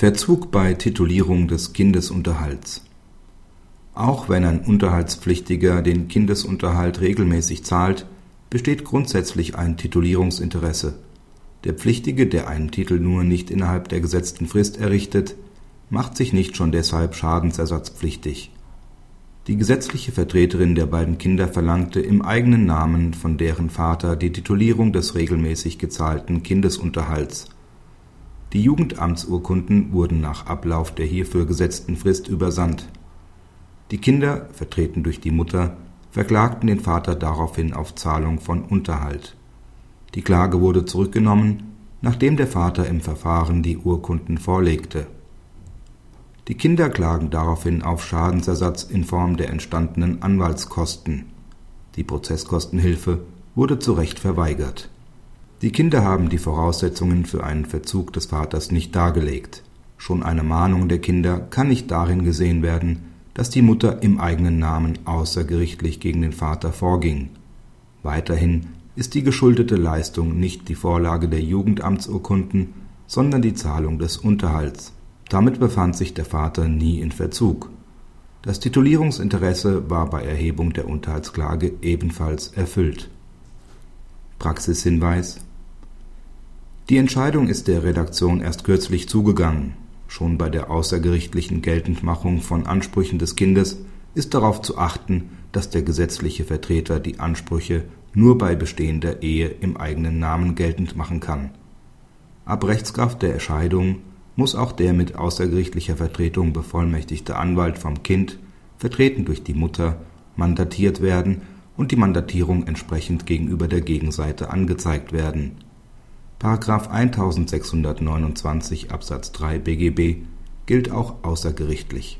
Verzug bei Titulierung des Kindesunterhalts Auch wenn ein Unterhaltspflichtiger den Kindesunterhalt regelmäßig zahlt, besteht grundsätzlich ein Titulierungsinteresse. Der Pflichtige, der einen Titel nur nicht innerhalb der gesetzten Frist errichtet, macht sich nicht schon deshalb schadensersatzpflichtig. Die gesetzliche Vertreterin der beiden Kinder verlangte im eigenen Namen von deren Vater die Titulierung des regelmäßig gezahlten Kindesunterhalts. Die Jugendamtsurkunden wurden nach Ablauf der hierfür gesetzten Frist übersandt. Die Kinder, vertreten durch die Mutter, verklagten den Vater daraufhin auf Zahlung von Unterhalt. Die Klage wurde zurückgenommen, nachdem der Vater im Verfahren die Urkunden vorlegte. Die Kinder klagen daraufhin auf Schadensersatz in Form der entstandenen Anwaltskosten. Die Prozesskostenhilfe wurde zu Recht verweigert. Die Kinder haben die Voraussetzungen für einen Verzug des Vaters nicht dargelegt. Schon eine Mahnung der Kinder kann nicht darin gesehen werden, dass die Mutter im eigenen Namen außergerichtlich gegen den Vater vorging. Weiterhin ist die geschuldete Leistung nicht die Vorlage der Jugendamtsurkunden, sondern die Zahlung des Unterhalts. Damit befand sich der Vater nie in Verzug. Das Titulierungsinteresse war bei Erhebung der Unterhaltsklage ebenfalls erfüllt. Praxishinweis Die Entscheidung ist der Redaktion erst kürzlich zugegangen. Schon bei der außergerichtlichen Geltendmachung von Ansprüchen des Kindes ist darauf zu achten, dass der gesetzliche Vertreter die Ansprüche nur bei bestehender Ehe im eigenen Namen geltend machen kann. Ab Rechtskraft der Erscheidung muss auch der mit außergerichtlicher Vertretung bevollmächtigte Anwalt vom Kind, vertreten durch die Mutter, mandatiert werden und die Mandatierung entsprechend gegenüber der Gegenseite angezeigt werden. § 1629 Absatz 3 BGB gilt auch außergerichtlich